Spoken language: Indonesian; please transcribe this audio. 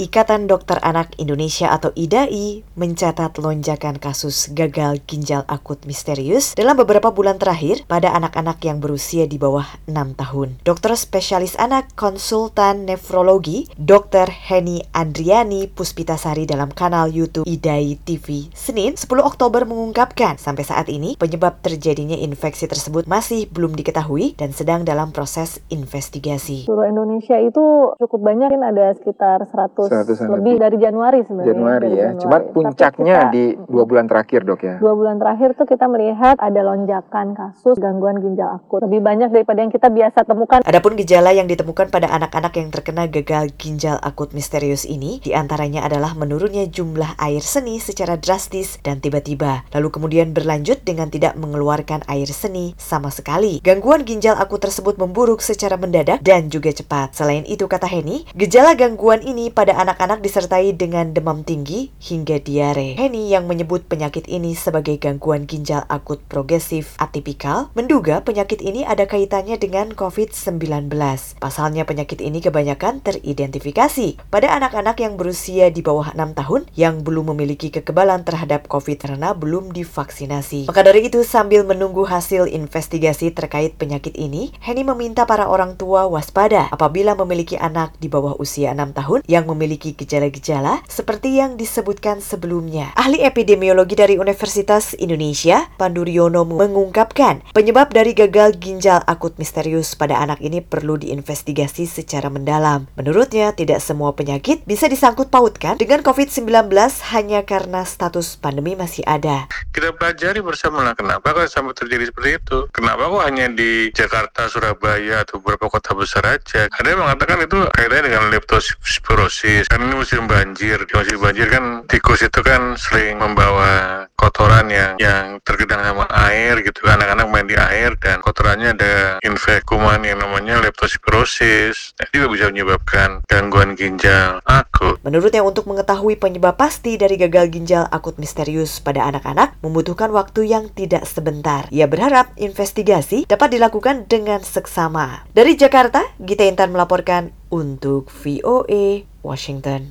Ikatan Dokter Anak Indonesia atau IDAI mencatat lonjakan kasus gagal ginjal akut misterius dalam beberapa bulan terakhir pada anak-anak yang berusia di bawah 6 tahun. Dokter spesialis anak konsultan nefrologi Dr. Heni Andriani Puspitasari dalam kanal YouTube IDAI TV Senin 10 Oktober mengungkapkan sampai saat ini penyebab terjadinya infeksi tersebut masih belum diketahui dan sedang dalam proses investigasi. Seluruh Indonesia itu cukup banyak, ada sekitar 100 lebih, lebih dari Januari sebenarnya. Januari ya. Januari. Cuma puncaknya kita, di dua bulan terakhir dok ya. Dua bulan terakhir tuh kita melihat ada lonjakan kasus gangguan ginjal akut lebih banyak daripada yang kita biasa temukan. Adapun gejala yang ditemukan pada anak-anak yang terkena gagal ginjal akut misterius ini di antaranya adalah menurunnya jumlah air seni secara drastis dan tiba-tiba, lalu kemudian berlanjut dengan tidak mengeluarkan air seni sama sekali. Gangguan ginjal akut tersebut memburuk secara mendadak dan juga cepat. Selain itu kata Heni, gejala gangguan ini pada anak-anak disertai dengan demam tinggi hingga diare. Henny yang menyebut penyakit ini sebagai gangguan ginjal akut progresif atipikal, menduga penyakit ini ada kaitannya dengan COVID-19. Pasalnya penyakit ini kebanyakan teridentifikasi pada anak-anak yang berusia di bawah 6 tahun yang belum memiliki kekebalan terhadap COVID karena belum divaksinasi. Maka dari itu sambil menunggu hasil investigasi terkait penyakit ini, Henny meminta para orang tua waspada apabila memiliki anak di bawah usia 6 tahun yang memiliki memiliki gejala-gejala seperti yang disebutkan sebelumnya. Ahli epidemiologi dari Universitas Indonesia, Pandu Riono mengungkapkan penyebab dari gagal ginjal akut misterius pada anak ini perlu diinvestigasi secara mendalam. Menurutnya, tidak semua penyakit bisa disangkut pautkan dengan COVID-19 hanya karena status pandemi masih ada. Kita pelajari bersama lah kenapa kok sampai terjadi seperti itu. Kenapa kok hanya di Jakarta, Surabaya, atau beberapa kota besar aja. Ada yang mengatakan itu kaitannya dengan leptospirosis kan ini musim banjir di musim banjir kan tikus itu kan sering membawa kotoran yang yang tergenang sama air gitu. Anak-anak main di air dan kotorannya ada infek kuman yang namanya leptospirosis. Nah, juga bisa menyebabkan gangguan ginjal akut. Menurutnya untuk mengetahui penyebab pasti dari gagal ginjal akut misterius pada anak-anak membutuhkan waktu yang tidak sebentar. Ia berharap investigasi dapat dilakukan dengan seksama. Dari Jakarta Gita Intan melaporkan untuk VOA Washington